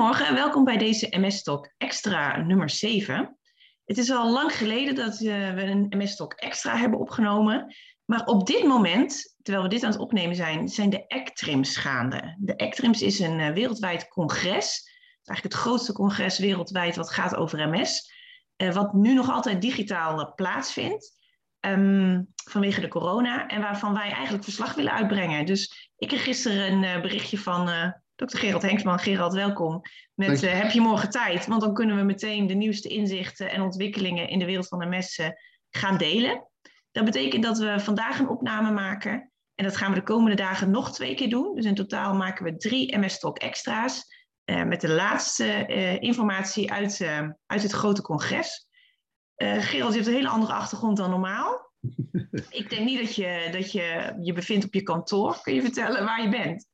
Goedemorgen en welkom bij deze MS Talk Extra nummer 7. Het is al lang geleden dat uh, we een MS Talk Extra hebben opgenomen. Maar op dit moment, terwijl we dit aan het opnemen zijn, zijn de ECTRIMS gaande. De ECTRIMS is een uh, wereldwijd congres. Eigenlijk het grootste congres wereldwijd wat gaat over MS. Uh, wat nu nog altijd digitaal plaatsvindt. Um, vanwege de corona. En waarvan wij eigenlijk verslag willen uitbrengen. Dus ik kreeg gisteren een berichtje van Dr. Gerald Henksman, Gerald, welkom. Met uh, heb je morgen tijd? Want dan kunnen we meteen de nieuwste inzichten en ontwikkelingen in de wereld van de messen gaan delen. Dat betekent dat we vandaag een opname maken. En dat gaan we de komende dagen nog twee keer doen. Dus in totaal maken we drie MS Talk extra's. Uh, met de laatste uh, informatie uit, uit het grote congres. Gerald, je hebt een hele andere achtergrond dan normaal. Ik denk niet dat je, dat je je bevindt op je kantoor. Kun je vertellen waar je bent?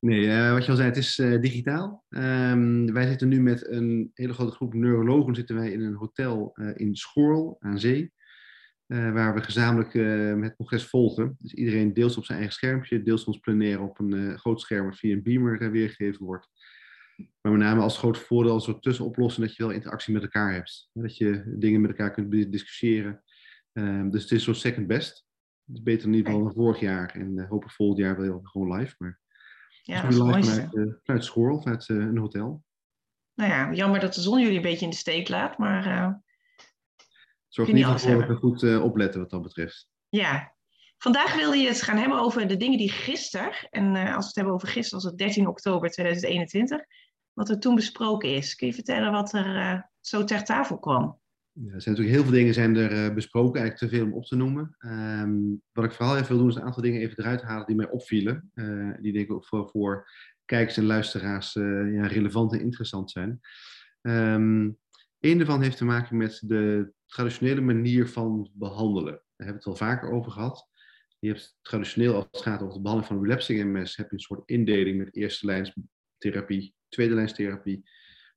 Nee, uh, wat je al zei, het is uh, digitaal. Um, wij zitten nu met een hele grote groep neurologen zitten wij in een hotel uh, in Schoorl aan zee. waar we gezamenlijk het congres volgen. Dus iedereen deels op zijn eigen schermpje, deels ons plenair op een groot scherm wat via een beamer weergegeven wordt. Maar met name als groot voordeel een soort tussenoplossing dat je wel interactie met elkaar hebt. Dat je dingen met elkaar kunt discussiëren. Um, dus het is zo second best. Het is beter in ieder geval dan vorig jaar. En hopelijk volgend jaar wel gewoon live. Maar ja, dat is. Vanuit, uh, vanuit school, vanuit uh, een hotel. Nou ja, jammer dat de zon jullie een beetje in de steek laat, maar... Uh, Zorg in ieder geval dat we goed uh, opletten wat dat betreft. Ja. Vandaag wilde je het gaan hebben over de dingen die gisteren, en als we het hebben over gisteren, was het 13 oktober 2021, wat er toen besproken is. Kun je vertellen wat er zo ter tafel kwam? Er zijn natuurlijk heel veel dingen zijn er uh, besproken, eigenlijk te veel om op te noemen. Um, wat ik vooral even wil doen, is een aantal dingen even eruit halen die mij opvielen. Uh, die denk ik ook voor, kijkers en luisteraars uh, ja, relevant en interessant zijn. Um, een daarvan heeft te maken met de traditionele manier van behandelen. Daar hebben we het al vaker over gehad. Je hebt traditioneel, als het gaat over de behandeling van relapsing MS, heb je een soort indeling met eerste lijns therapie, tweede lijns therapie.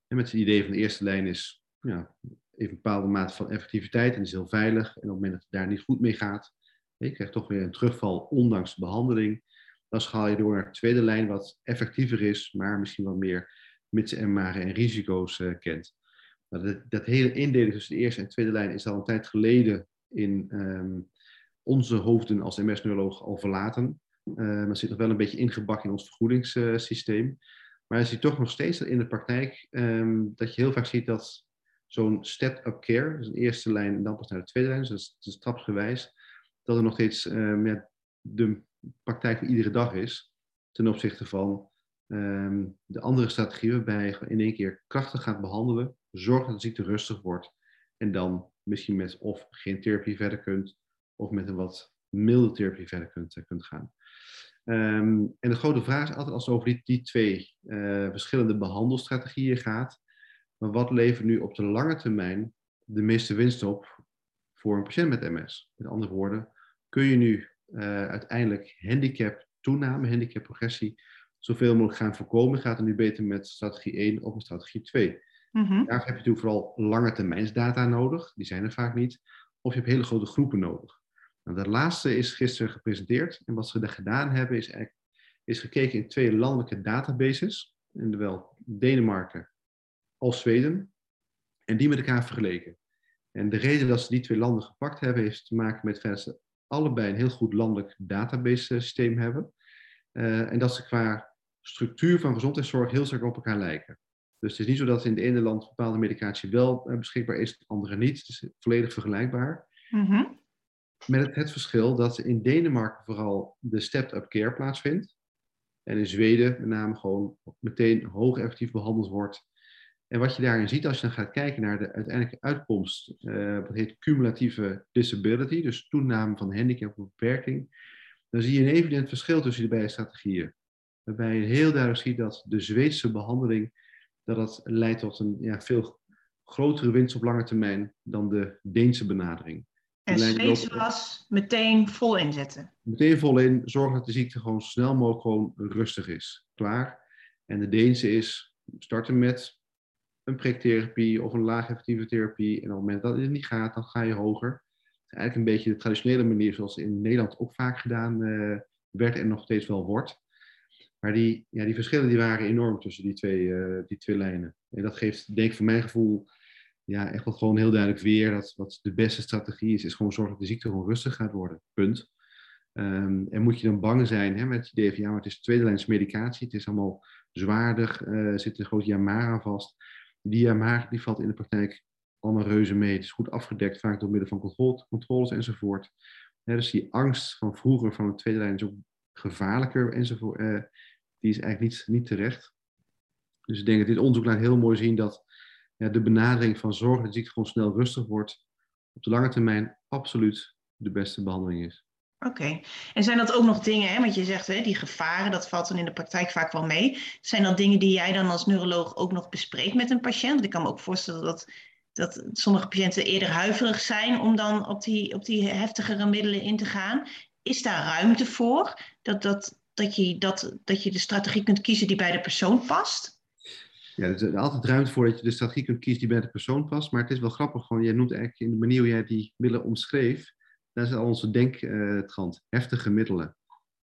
En met het idee van de eerste lijn is ja, even een bepaalde mate van effectiviteit en is heel veilig. En op het moment dat het daar niet goed mee gaat, je krijgt toch weer een terugval ondanks de behandeling. Dan schaal je door naar de tweede lijn, wat effectiever is, maar misschien wat meer mitsen en maren en risico's uh, kent. Dat, dat, hele indeling tussen de eerste en tweede lijn is al een tijd geleden in um, onze hoofden als MS-neuroloog al verlaten. Uh, maar zit nog wel een beetje ingebakken in ons vergoedingssysteem. Maar je ziet toch nog steeds in de praktijk um, dat je heel vaak ziet dat zo'n step-up care, dus een eerste lijn en dan pas naar de tweede lijn, dus dat is, dat dat er nog steeds ja, de praktijk van iedere dag is ten opzichte van um, de andere strategie waarbij je in één keer krachtig gaat behandelen, zorg dat de ziekte rustig wordt en dan misschien met of geen therapie verder kunt of met een wat milde therapie verder kunt, uh, kunt gaan. Um, en de grote vraag is altijd als het over die, die twee uh, verschillende behandelstrategieën gaat, maar wat levert nu op de lange termijn de meeste winst op voor een patiënt met MS? Met andere woorden, kun je nu uh, uiteindelijk handicap toename, handicap progressie, zoveel mogelijk gaan voorkomen? Gaat het nu beter met strategie 1 of met strategie 2? Mm -hmm. Daar heb je natuurlijk vooral lange termijnsdata nodig, die zijn er vaak niet. Of je hebt hele grote groepen nodig. Nou, dat laatste is gisteren gepresenteerd. En wat ze daar gedaan hebben, is, is gekeken in twee landelijke databases. In de wel Denemarken als Zweden. En die met elkaar vergeleken. En de reden dat ze die twee landen gepakt hebben, heeft te maken met dat ze allebei een heel goed landelijk database systeem hebben. Uh, en dat ze qua structuur van gezondheidszorg heel sterk op elkaar lijken. Dus het is niet zo dat in het ene land bepaalde medicatie wel uh, beschikbaar is, in het andere niet. Het is volledig vergelijkbaar. Mm -hmm. Met het, het, verschil dat in Denemarken vooral de stepped-up care plaatsvindt. En in Zweden met name gewoon meteen hoog effectief behandeld wordt en wat je daarin ziet als je dan gaat kijken naar de uiteindelijke uitkomst, uh, wat heet cumulatieve disability, dus toename van handicap of beperking, dan zie je een evident verschil tussen de beide strategieën. Waarbij je heel duidelijk ziet dat de Zweedse behandeling dat dat leidt tot een ja, veel grotere winst op lange termijn dan de Deense benadering. En Zweedse was meteen vol inzetten. Meteen vol in, zorgen dat de ziekte gewoon snel mogelijk gewoon rustig is. Klaar. En de Deense is starten met een priktherapie of een laag effectieve therapie. En op het moment dat het niet gaat, dan ga je hoger. Eigenlijk een beetje de traditionele manier zoals in Nederland ook vaak gedaan uh, werd en nog steeds wel wordt. Maar die, ja, die verschillen die waren enorm tussen die twee, die twee lijnen. En dat geeft, denk ik, voor mijn gevoel ja, echt wel gewoon heel duidelijk weer dat wat de beste strategie is, is gewoon zorgen dat de ziekte gewoon rustig gaat worden. Punt. Um, en moet je dan bang zijn hè, met het idee maar het is tweede lijns medicatie, het is allemaal zwaarder, uh, zit een groot Yamara vast. Die Yamara die valt in de praktijk allemaal reuze mee. Het is goed afgedekt, vaak door middel van controle, controles enzovoort. dus die angst van vroeger van de tweede lijn is ook gevaarlijker enzovoort. Uh, die is eigenlijk niet, niet terecht. Dus ik denk dat dit onderzoek laat heel mooi zien dat ja, de benadering van zorgen dat ziekte gewoon snel rustig wordt, op de lange termijn absoluut de beste behandeling is. Oké, en zijn dat ook nog dingen, hè, want je zegt hè, die gevaren, dat valt dan in de praktijk vaak wel mee. Zijn dat dingen die jij dan als neuroloog ook nog bespreekt met een patiënt? Ik kan me ook voorstellen dat, dat sommige patiënten eerder huiverig zijn om dan op die, op die heftigere middelen in te gaan. Is daar ruimte voor dat, dat, dat, je, dat, dat je de strategie kunt kiezen die bij de persoon past? Ja, er is altijd ruimte voor dat je de strategie kunt kiezen die bij de persoon past. Maar het is wel grappig, gewoon, jij noemt eigenlijk in de manier hoe jij die middelen omschreef, daar is al onze denktrand. heftige middelen.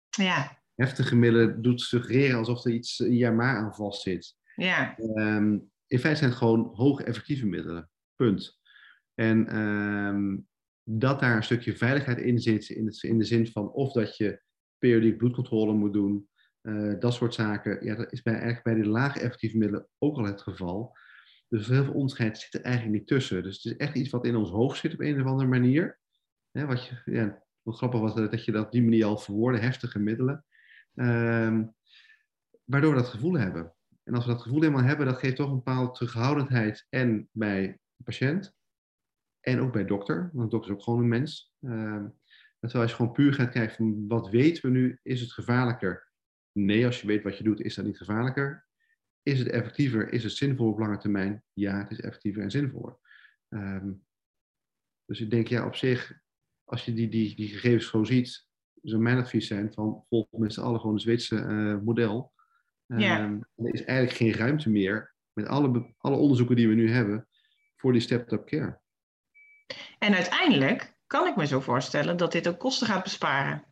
Ja. Heftige middelen doet suggereren alsof er iets een jaar maar aan vast zit. Ja. Um, in feite zijn het gewoon hoog effectieve middelen. Punt. En um, dat daar een stukje veiligheid in zit, in, het, in de zin van of dat je periodiek bloedcontrole moet doen, uh, dat soort zaken. Ja, dat is bij, eigenlijk bij die lage effectieve middelen ook al het geval. Dus heel veel onderscheid zit er eigenlijk niet tussen. Dus het is echt iets wat in ons hoofd zit op een of andere manier. Hè, wat je, ja, wat grappig was dat je dat op die manier al verwoordde, heftige middelen. Uh, waardoor we dat gevoel hebben. En als we dat gevoel helemaal hebben, dat geeft toch een bepaalde terughoudendheid. En bij de patiënt. En ook bij dokter. Want de dokter is ook gewoon een mens. Uh, terwijl als je gewoon puur gaat kijken van wat weten we nu, is het gevaarlijker? Nee, als je weet wat je doet, is dat niet gevaarlijker. Is het effectiever? Is het zinvol op lange termijn? Ja, het is effectiever en zinvoller. Um, dus ik denk, ja, op zich, als je die, die, die gegevens gewoon ziet, zou mijn advies zijn van volg met z'n allen gewoon het Zweedse uh, model. Ja. Um, er is eigenlijk geen ruimte meer met alle, alle onderzoeken die we nu hebben voor die step-up care. En uiteindelijk kan ik me zo voorstellen dat dit ook kosten gaat besparen.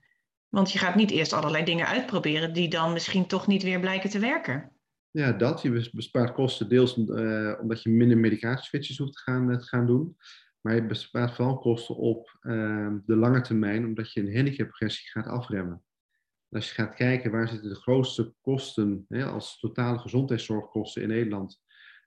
Want je gaat niet eerst allerlei dingen uitproberen die dan misschien toch niet weer blijken te werken. Ja, dat. Je bespaart kosten deels uh, omdat je minder medicatieswitches hoeft te gaan, te gaan doen. Maar je bespaart vooral kosten op uh, de lange termijn, omdat je een handicapprogressie gaat afremmen. als je gaat kijken waar zitten de grootste kosten hè, als totale gezondheidszorgkosten in Nederland,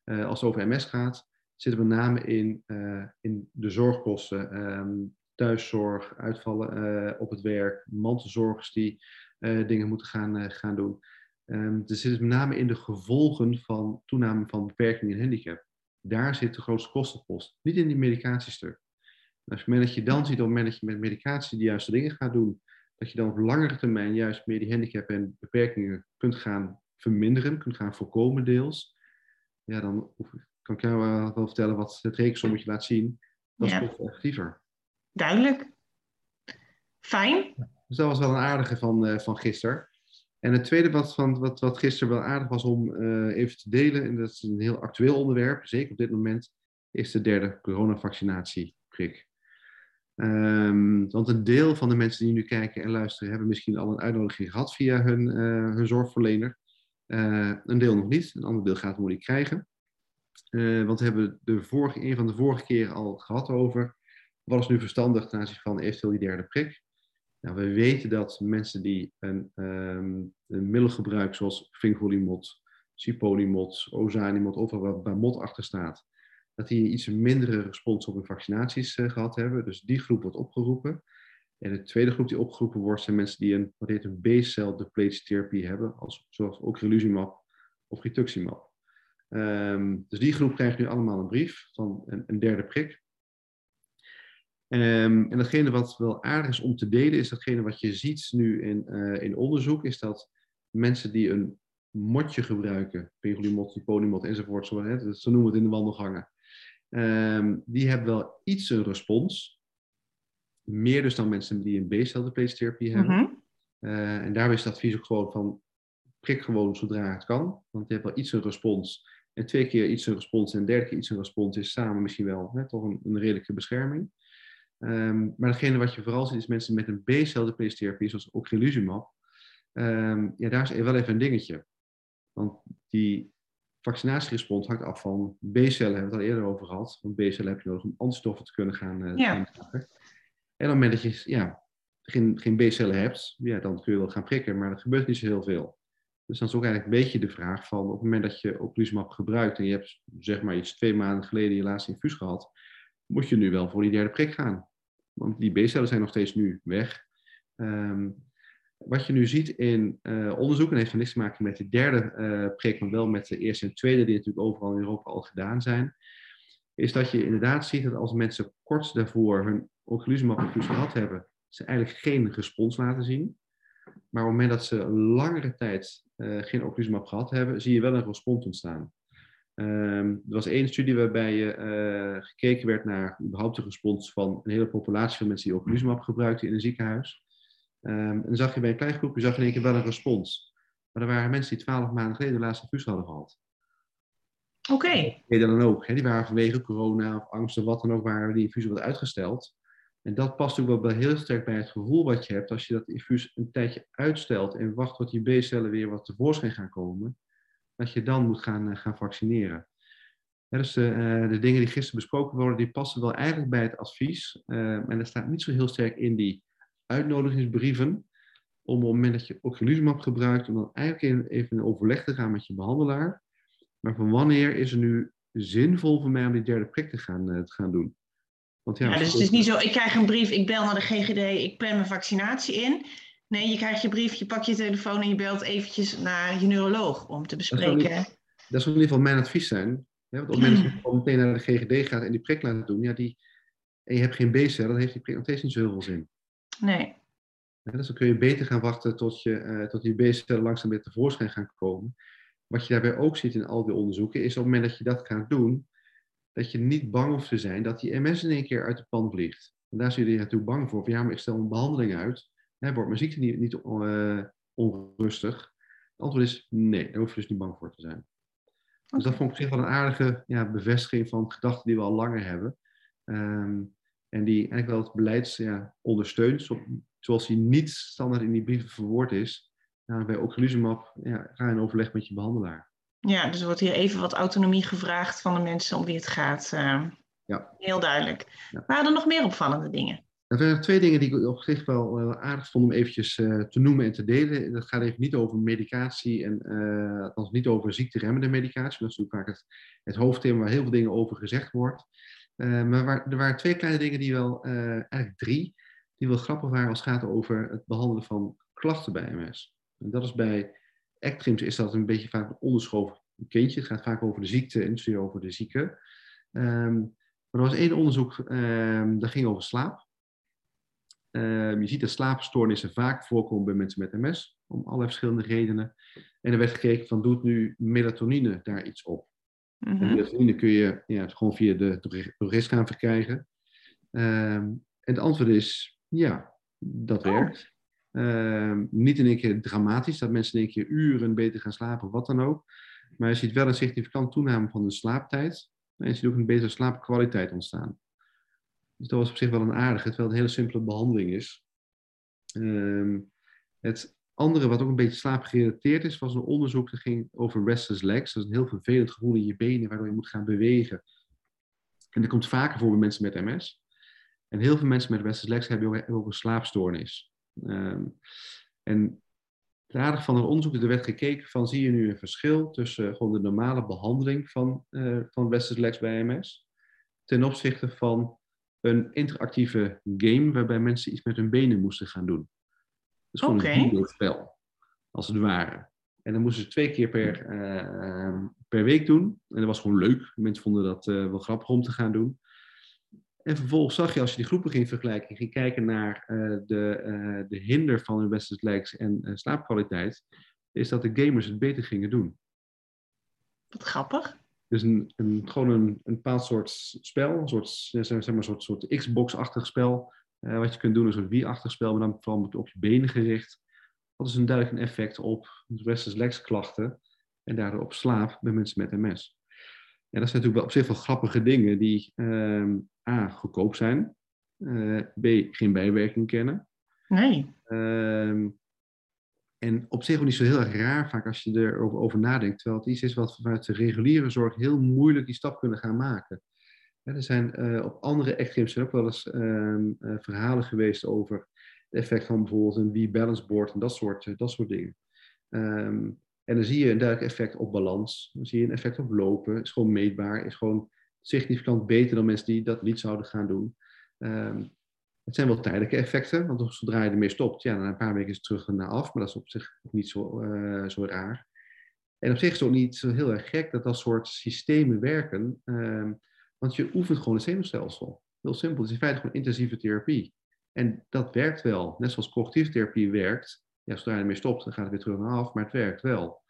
uh, als het over MS gaat, zitten met name in, uh, in de zorgkosten. Um, thuiszorg, uitvallen uh, op het werk, mantelzorgers die dingen moeten gaan, gaan doen. Um, er zit met name in de gevolgen van toename van beperking en handicap daar zit de grootste kostenpost. Niet in die medicatiestuk. Als je, dat je dan ziet op het moment dat je met medicatie de juiste dingen gaat doen, dat je dan op langere termijn juist meer die handicap en beperkingen kunt gaan verminderen, kunt gaan voorkomen deels, ja, dan kan ik jou wel vertellen wat het rekensommetje laat zien. Dat is toch effectiever. Duidelijk. Fijn. Dus dat was wel een aardige van, uh, van gisteren. En het tweede wat, van, wat, wat gisteren wel aardig was om uh, even te delen, en dat is een heel actueel onderwerp, zeker op dit moment, is de derde coronavaccinatie-prik. Um, want een deel van de mensen die nu kijken en luisteren hebben misschien al een uitnodiging gehad via hun, uh, hun zorgverlener. Uh, een deel nog niet, een ander deel gaat het moeilijk krijgen. want we hebben de vorige, een van de vorige keren al gehad over wat is nu verstandig ten aanzien van eventueel die derde prik. Nou, we weten dat mensen die een, um, een middel gebruiken zoals vingolimod, ciponimod, ozanimod of er waar mot achter staat, dat die iets mindere respons op hun vaccinaties uh, gehad hebben. Dus die groep wordt opgeroepen. En de tweede groep die opgeroepen wordt zijn mensen die een, wat heet een B-cell depletion hebben, als, zoals ook reluzimab of rituximab. Um, dus die groep krijgt nu allemaal een brief van een, een derde prik. Um, en datgene wat wel aardig is om te delen, is datgene wat je ziet nu in, uh, in onderzoek, is dat mensen die een motje gebruiken, pegolimot, polymot enzovoort, zo, hè, zo noemen we het in de wandelgangen, um, die hebben wel iets een respons. Meer dus dan mensen die een B-cel-depletionstherapie hebben. Mm -hmm. uh, en daarbij is het advies ook gewoon van prik gewoon zodra het kan, want je hebt wel iets een respons. En twee keer iets een respons en derde keer iets een respons is samen misschien wel hè, toch een, een redelijke bescherming. Um, maar datgene wat je vooral ziet is mensen met een B-cel therapie zoals ocrelizumab. Ehm, ja, daar is wel even een dingetje. Want die vaccinatierespons hangt af van B-cellen, hebben we het al eerder over gehad. Want B-cellen heb je nodig om antistoffen te kunnen gaan, uh, Ja. maken. En op het moment dat je ja, geen, geen B-cellen hebt, ja, dan kun je wel gaan prikken, maar er gebeurt niet zo heel veel. Dus dan is ook eigenlijk een beetje de vraag van op het moment dat je ocrelizumab gebruikt en je hebt zeg maar iets twee maanden geleden je laatste infuus gehad, moet je nu wel voor die derde prik gaan. Want die B-cellen zijn nog steeds nu weg. Ehm, wat je nu ziet in eh onderzoeken, heeft niks te maken met de derde prik, maar wel met de eerste en tweede, die natuurlijk overal in Europa al gedaan zijn, is dat je inderdaad ziet dat als mensen kort daarvoor hun ocrelizumab gehad hebben, ze eigenlijk geen respons laten zien. Maar op het moment dat ze langere tijd eh, geen ocrelizumab gehad hebben, zie je wel een respons ontstaan. Ehm, er was één studie waarbij je, eh, gekeken werd naar überhaupt de respons van een hele populatie van mensen die ocrelizumab gebruikten in een ziekenhuis. Ehm, en dan zag je bij een klein groepje zag je in één keer wel een respons. Maar er waren mensen die twaalf maanden geleden de laatste infuus hadden gehad. Oké, Die dan ook. Hè? Die waren vanwege corona of angst of wat dan ook, waren die infusie wat uitgesteld. En dat past ook wel heel sterk bij het gevoel wat je hebt als je dat infuus een tijdje uitstelt en wacht tot die B-cellen weer wat tevoorschijn gaan komen, dat je dan moet gaan, eh, gaan vaccineren. Dus de, eh, de dingen die gisteren besproken worden, die passen wel eigenlijk bij het advies. Eh, en er staat niet zo heel sterk in die uitnodigingsbrieven, om op het moment dat je ocrelizumab gebruikt, om dan eigenlijk even- in overleg te gaan met je behandelaar. Maar van wanneer is het nu zinvol voor mij om die derde prik te gaan, eh, te gaan doen? Want ja, dus het is niet zo, ik krijg een brief, ik bel naar de GGD, ik plan mijn vaccinatie in. Nee, je krijgt je brief, je pakt je telefoon en je belt eventjes naar je neuroloog om te bespreken. Dat zou in ieder geval mijn advies zijn. Hè? Want op het moment dat je gewoon meteen naar de GGD gaat en die prik laat doen, ja, die, en je hebt geen B-cel, dan heeft die prik nog steeds niet zo heel veel zin. Nee, Dus dan kun je beter gaan wachten tot, je, eh, tot die B-cellen langzaam weer tevoorschijn gaan komen. Wat je daarbij ook ziet in al die onderzoeken, is op het moment dat je dat gaat doen, dat je niet bang hoeft te zijn dat die MS in één keer uit de pan vliegt. En daar zit je natuurlijk bang voor. Van, ja, maar ik stel een behandeling uit. Hè, wordt mijn ziekte niet, niet eh, onrustig? Het antwoord is nee, daar hoef je dus niet bang voor te zijn. Dus dat vond ik op zich wel een aardige ja, bevestiging van gedachten die we al langer hebben. Ehm, en die eigenlijk wel het beleid ja, ondersteunt, zo- zoals die niet standaard in die brieven verwoord is. Nou, bij ocrelizumab ja, ga in overleg met je behandelaar. ja, dus er wordt hier even wat autonomie gevraagd van de mensen om wie het gaat. eh, Ja. Heel duidelijk. Ja. Waren er nog meer opvallende dingen? Er waren twee dingen die ik op zich wel eh, aardig vond om eventjes eh, te noemen en te delen. Dat gaat even niet over medicatie en uh, althans niet over ziekteremmende medicatie. Dat is natuurlijk vaak het, hoofdthema waar heel veel dingen over gezegd wordt. Maar er waren twee kleine dingen die wel, uh, eigenlijk drie, die wel grappig waren als het gaat over het behandelen van klachten bij MS. En dat is bij ECTRIMS is dat een beetje vaak een onderschoven kindje. Het gaat vaak over de ziekte en over de zieke. Um, maar er was één onderzoek um, dat ging over slaap. Uh, je ziet dat slaapstoornissen vaak voorkomen bij mensen met MS, om allerlei verschillende redenen. En er werd gekeken van, doet nu melatonine daar iets op? Mm -hmm. En melatonine kun je ja, gewoon via de drogist gaan verkrijgen. Um, en het antwoord is, ja, dat oh. werkt. Um, niet in één keer dramatisch, dat mensen in één keer uren beter gaan slapen of wat dan ook. Maar je ziet wel een significant toename van de slaaptijd. En je ziet ook een betere slaapkwaliteit ontstaan. Dus dat was op zich wel een aardige, terwijl het een hele simpele behandeling is. Um, het andere wat ook een beetje slaapgerelateerd is, was een onderzoek dat ging over restless legs. Dat is een heel vervelend gevoel in je benen, waardoor je moet gaan bewegen. En dat komt vaker voor bij mensen met MS. En heel veel mensen met restless legs hebben ook, een slaapstoornis. Um, en het aardige van het onderzoek, er werd gekeken van, zie je nu een verschil tussen gewoon de normale behandeling van, uh, van restless legs bij MS, ten opzichte van een interactieve game waarbij mensen iets met hun benen moesten gaan doen. Dus gewoon okay. een videospel, als het ware. En dan moesten ze twee keer per, uh, per week doen. En dat was gewoon leuk. Mensen vonden dat uh, wel grappig om te gaan doen. En vervolgens zag je, als je die groepen ging vergelijken, ging kijken naar uh, de, de hinder van hun legs en slaapkwaliteit, is dat de gamers het beter gingen doen. Wat grappig. Dus een, een, gewoon een, een bepaald soort spel, een soort, zeg maar, een soort, soort Xbox-achtig spel, uh, wat je kunt doen, een soort Wii-achtig spel, maar dan vooral op je benen gericht. Dat is een duidelijk een effect op restless legs klachten en daardoor op slaap bij mensen met MS. En dat zijn natuurlijk wel op zich wel grappige dingen die uh, A, goedkoop zijn, uh, B, geen bijwerking kennen. Nee. Uh, En op zich ook niet zo heel erg raar vaak als je erover over nadenkt. Terwijl het iets is wat vanuit de reguliere zorg heel moeilijk die stap kunnen gaan maken. er zijn uh, op andere extremes ook wel eens uh, uh, verhalen geweest over het effect van bijvoorbeeld een B-balance board en dat soort, dat soort dingen. Um, en dan zie je een duidelijk effect op balans. Dan zie je een effect op lopen. Is gewoon meetbaar. Is gewoon significant beter dan mensen die dat niet zouden gaan doen. Um, het zijn wel tijdelijke effecten, want zodra je ermee stopt, ja, na een paar weken is het terug naar af, maar dat is op zich ook niet zo, uh, zo raar. En op zich is het ook niet zo heel erg gek dat dat soort systemen werken, um, want je oefent gewoon het zenuwstelsel. Heel simpel, het is in feite gewoon intensieve therapie. En dat werkt wel, net zoals cognitieve therapie werkt. Ja, zodra je ermee stopt, dan gaat het weer terug naar af, maar het werkt wel.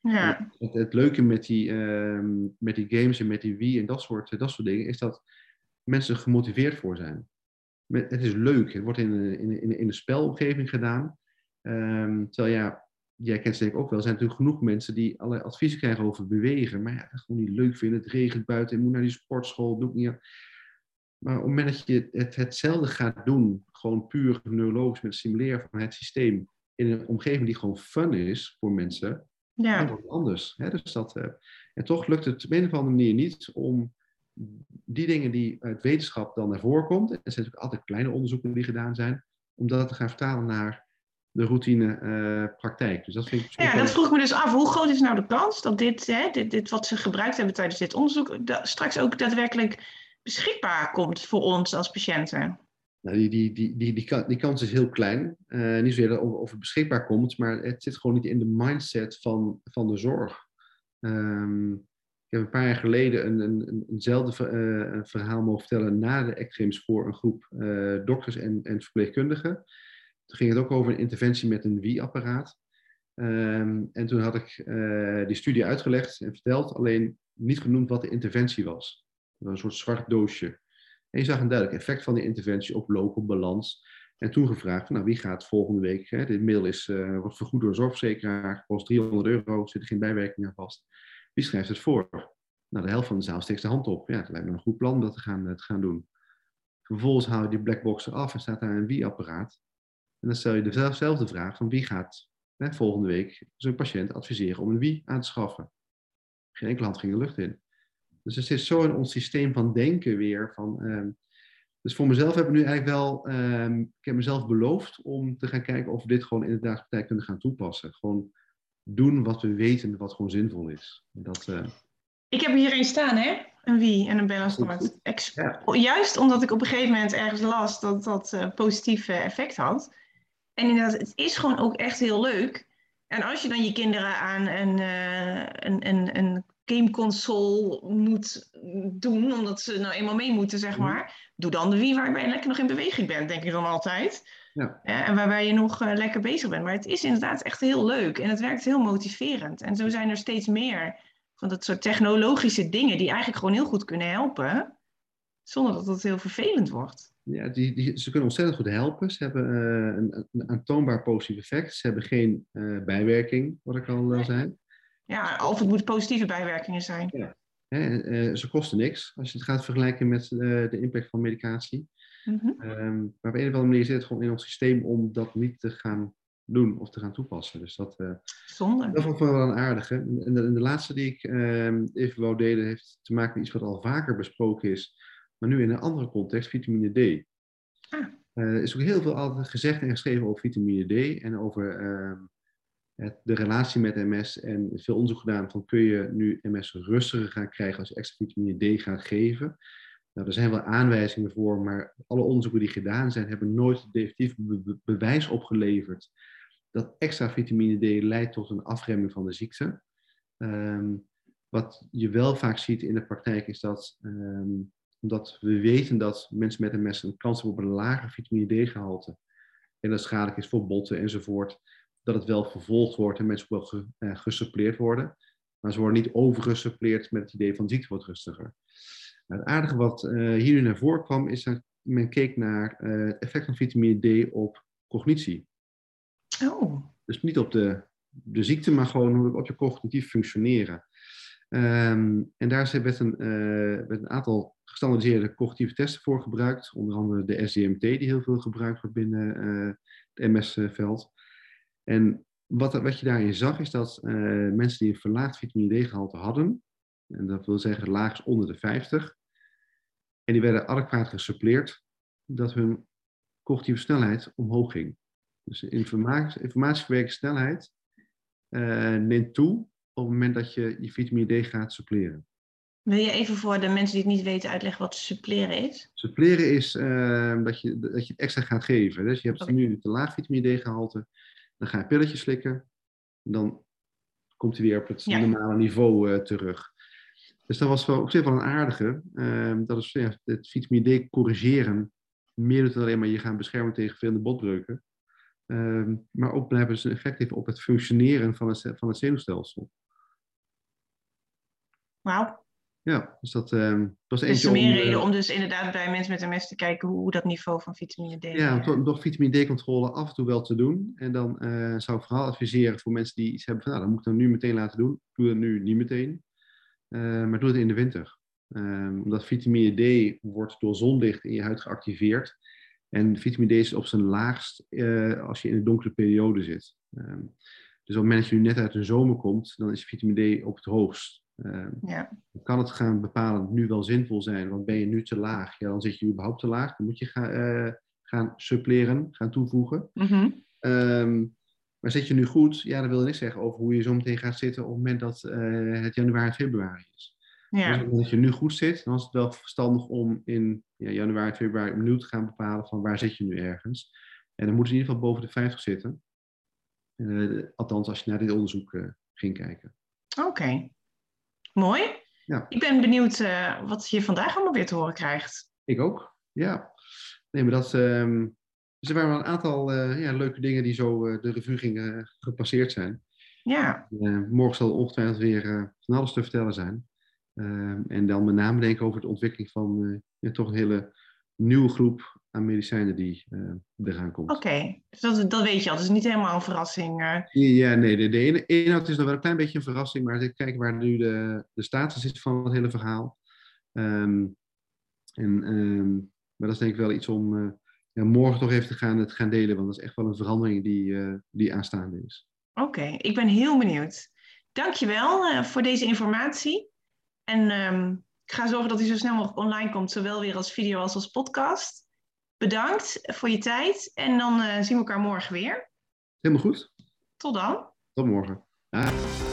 Ja. Het, het, leuke met die, um, met die games en met die Wii en dat soort, dat soort dingen, is dat mensen gemotiveerd voor zijn het is leuk. Het wordt in, in, in, in de spelomgeving gedaan. Um, terwijl ja, jij kent ik ook wel, er zijn natuurlijk genoeg mensen die allerlei adviezen krijgen over bewegen. Maar ja, dat gewoon niet leuk vinden. Het regent buiten, je moet naar die sportschool, doe ik niet. Maar op het moment dat je het, hetzelfde gaat doen, gewoon puur neurologisch met het simuleren van het systeem, in een omgeving die gewoon fun is voor mensen, ja. dan wordt het anders. Hè? Dus dat, uh, en toch lukt het op een of andere manier niet om die dingen die uit wetenschap dan naar voren komt, en er zijn natuurlijk altijd kleine onderzoeken die gedaan zijn, om dat te gaan vertalen naar de routine uh, praktijk. Dus dat vind ik ja, dat vroeg me dus af. Hoe groot is nou de kans dat dit, hè, dit, dit wat ze gebruikt hebben tijdens dit onderzoek, dat straks ook daadwerkelijk beschikbaar komt voor ons als patiënten? Nou, die, die, die, die, die, die kans is heel klein. Uh, niet zozeer of, of het beschikbaar komt, maar het zit gewoon niet in de mindset van, van de zorg. Um, ik heb een paar jaar geleden een, een, eenzelfde uh, verhaal mogen vertellen na de ECRIMS voor een groep uh, dokters en, en verpleegkundigen. Toen ging het ook over een interventie met een Wii-apparaat. Um, en toen had ik uh, die studie uitgelegd en verteld, alleen niet genoemd wat de interventie was. Een soort zwart doosje. En je zag een duidelijk effect van die interventie op local balans. En toen gevraagd, nou, wie gaat volgende week, hè, dit middel is, wordt vergoed door een zorgverzekeraar, kost 300 euro, zit er geen bijwerking aan vast. Wie schrijft het voor? Nou, de helft van de zaal steekt de hand op. Ja, het lijkt me een goed plan dat te gaan, eh, gaan doen. Vervolgens haal je die blackbox eraf en staat daar een wie-apparaat. En dan stel je dezelfde vraag van wie gaat hè, volgende week zo'n patiënt adviseren om een wie aan te schaffen. Geen enkele hand ging de lucht in. Dus er zit zo in ons systeem van denken weer. Van, uh, dus voor mezelf heb ik nu eigenlijk wel, uh, ik heb mezelf beloofd om te gaan kijken of we dit gewoon in de dagelijkse praktijk kunnen gaan toepassen. Gewoon doen wat we weten wat gewoon zinvol is. Dat, uh... Ik heb hier een staan, hè? Een wie en een balance Ja. Juist omdat ik op een gegeven moment ergens las dat dat uh, positieve effect had. En inderdaad, het is gewoon ook echt heel leuk. En als je dan je kinderen aan een, uh, een, een, een gameconsole moet doen, omdat ze nou eenmaal mee moeten, zeg mhm. maar. Doe dan de wie waarbij je lekker nog in beweging bent, denk ik dan altijd. Ja. en waarbij je nog uh, lekker bezig bent. Maar het is inderdaad echt heel leuk en het werkt heel motiverend. En zo zijn er steeds meer van dat soort technologische dingen die eigenlijk gewoon heel goed kunnen helpen, zonder dat het heel vervelend wordt. Ja, die, die, ze kunnen ontzettend goed helpen. Ze hebben uh, een, een, aantoonbaar positief effect. Ze hebben geen uh, bijwerking, wat ik al nee. zei. Ja, of het moeten positieve bijwerkingen zijn. Ja. Hè, ze kosten niks als je het gaat vergelijken met de impact van medicatie. Mm maar op een of andere manier zit het gewoon in ons systeem om dat niet te gaan doen of te gaan toepassen. Dus dat, uh, Zonde. dat vond ik wel een aardige. En de, de, laatste die ik uh, even wou delen heeft te maken met iets wat al vaker besproken is, maar nu in een andere context, vitamine D. Ah. Uh, er is ook heel veel altijd gezegd en geschreven over vitamine D en over ehm, het, de relatie met MS en veel onderzoek gedaan van kun je nu MS rustiger gaan krijgen als je extra vitamine D gaat geven. Nou, er zijn wel aanwijzingen voor, maar alle onderzoeken die gedaan zijn, hebben nooit definitief bewijs opgeleverd dat extra vitamine D leidt tot een afremming van de ziekte. Ehm, wat je wel vaak ziet in de praktijk is dat, um, omdat we weten dat mensen met MS een kans hebben op een lager vitamine D-gehalte, en dat schadelijk is voor botten enzovoort, dat het wel vervolgd wordt en mensen wel ge, uh, gesuppleerd worden. Maar ze worden niet overgesuppleerd met het idee van ziekte wordt rustiger. Het aardige wat uh, hier nu naar voren kwam, is dat men keek naar het effect van vitamine D op cognitie. Oh. Dus niet op de, de ziekte, maar gewoon op je cognitief functioneren. Um, en daar werd een, uh, werd een aantal gestandardiseerde cognitieve testen voor gebruikt. Onder andere de SDMT, die heel veel gebruikt wordt binnen het MS-veld. En wat, wat je daarin zag is dat uh, mensen die een verlaagd vitamine D-gehalte hadden, en dat wil zeggen laag onder de 50, en die werden adequaat gesuppleerd, dat hun cognitieve snelheid omhoog ging. Dus de informatieverwerkingssnelheid snelheid uh, neemt toe op het moment dat je je vitamine D gaat suppleren. Wil je even voor de mensen die het niet weten uitleggen wat suppleren is? Suppleren is uh, dat, je, dat je het extra gaat geven. Dus je hebt okay. nu te laag vitamine D gehalte, dan ga je pilletjes slikken, dan komt hij weer op het ja. normale niveau uh, terug. Dus dat was wel op zich wel een aardige. Uh, dat is ja, het vitamine D corrigeren. Meer dan alleen maar je gaan beschermen tegen veel botbreuken. Uh, maar ook hebben ze een effect heeft op het functioneren van het, van het zenuwstelsel. Wauw. Ja, dus dat uh, was dus eentje is meer om, reden uh, om dus inderdaad bij mensen met MS te kijken hoe, dat niveau van vitamine D... Ja, om toch, toch vitamine D-controle af en toe wel te doen. En dan uh, zou ik vooral adviseren voor mensen die iets hebben van, nou, dat moet ik dan nu meteen laten doen. Doe het nu niet meteen, maar doe het in de winter. Um, omdat vitamine D wordt door zonlicht in je huid geactiveerd. En vitamine D is op zijn laagst als je in een donkere periode zit. Um, dus op het moment dat je nu net uit de zomer komt, dan is vitamine D op het hoogst. Uh, ja. Kan het gaan bepalen nu wel zinvol zijn, want ben je nu te laag, ja, dan zit je überhaupt te laag. Dan moet je gaan, uh, gaan suppleren, gaan toevoegen. Mm -hmm. Maar zit je nu goed, ja, dan wil niks zeggen over hoe je zo meteen gaat zitten op het moment dat uh, het januari, februari is. Ja. Dus als je nu goed zit, dan is het wel verstandig om in ja, januari, februari opnieuw te gaan bepalen van waar zit je nu ergens. En dan moet je in ieder geval boven de 50 zitten. Uh, althans, als je naar dit onderzoek uh, ging kijken. Oké. Okay. Mooi. Ja. Ik ben benieuwd wat je vandaag allemaal weer te horen krijgt. Ik ook, ja. Nee, maar dat, um, dus er waren wel een aantal uh, ja, leuke dingen die zo uh, de revue gingen gepasseerd zijn. Ja. morgen zal ongetwijfeld weer van alles te vertellen zijn. Ehm, en dan met name denken over de ontwikkeling van ja, toch een hele nieuwe groep aan medicijnen die uh, eraan komt. Oké, okay. dus dat, dat weet je al. Is niet helemaal een verrassing. Uh. Ja, nee, de, de inhoud is nog wel een klein beetje een verrassing, maar kijken waar nu de, de status is van het hele verhaal. Um, en, um, maar dat is denk ik wel iets om uh, ja, morgen toch even te gaan, het gaan delen, want dat is echt wel een verandering die, die aanstaande is. Oké, okay. ik ben heel benieuwd. Dankjewel voor deze informatie. En um, ik ga zorgen dat hij zo snel mogelijk online komt, zowel weer als video als als podcast. Bedankt voor je tijd en dan uh, zien we elkaar morgen weer. Helemaal goed. Tot dan. Tot morgen. Ah.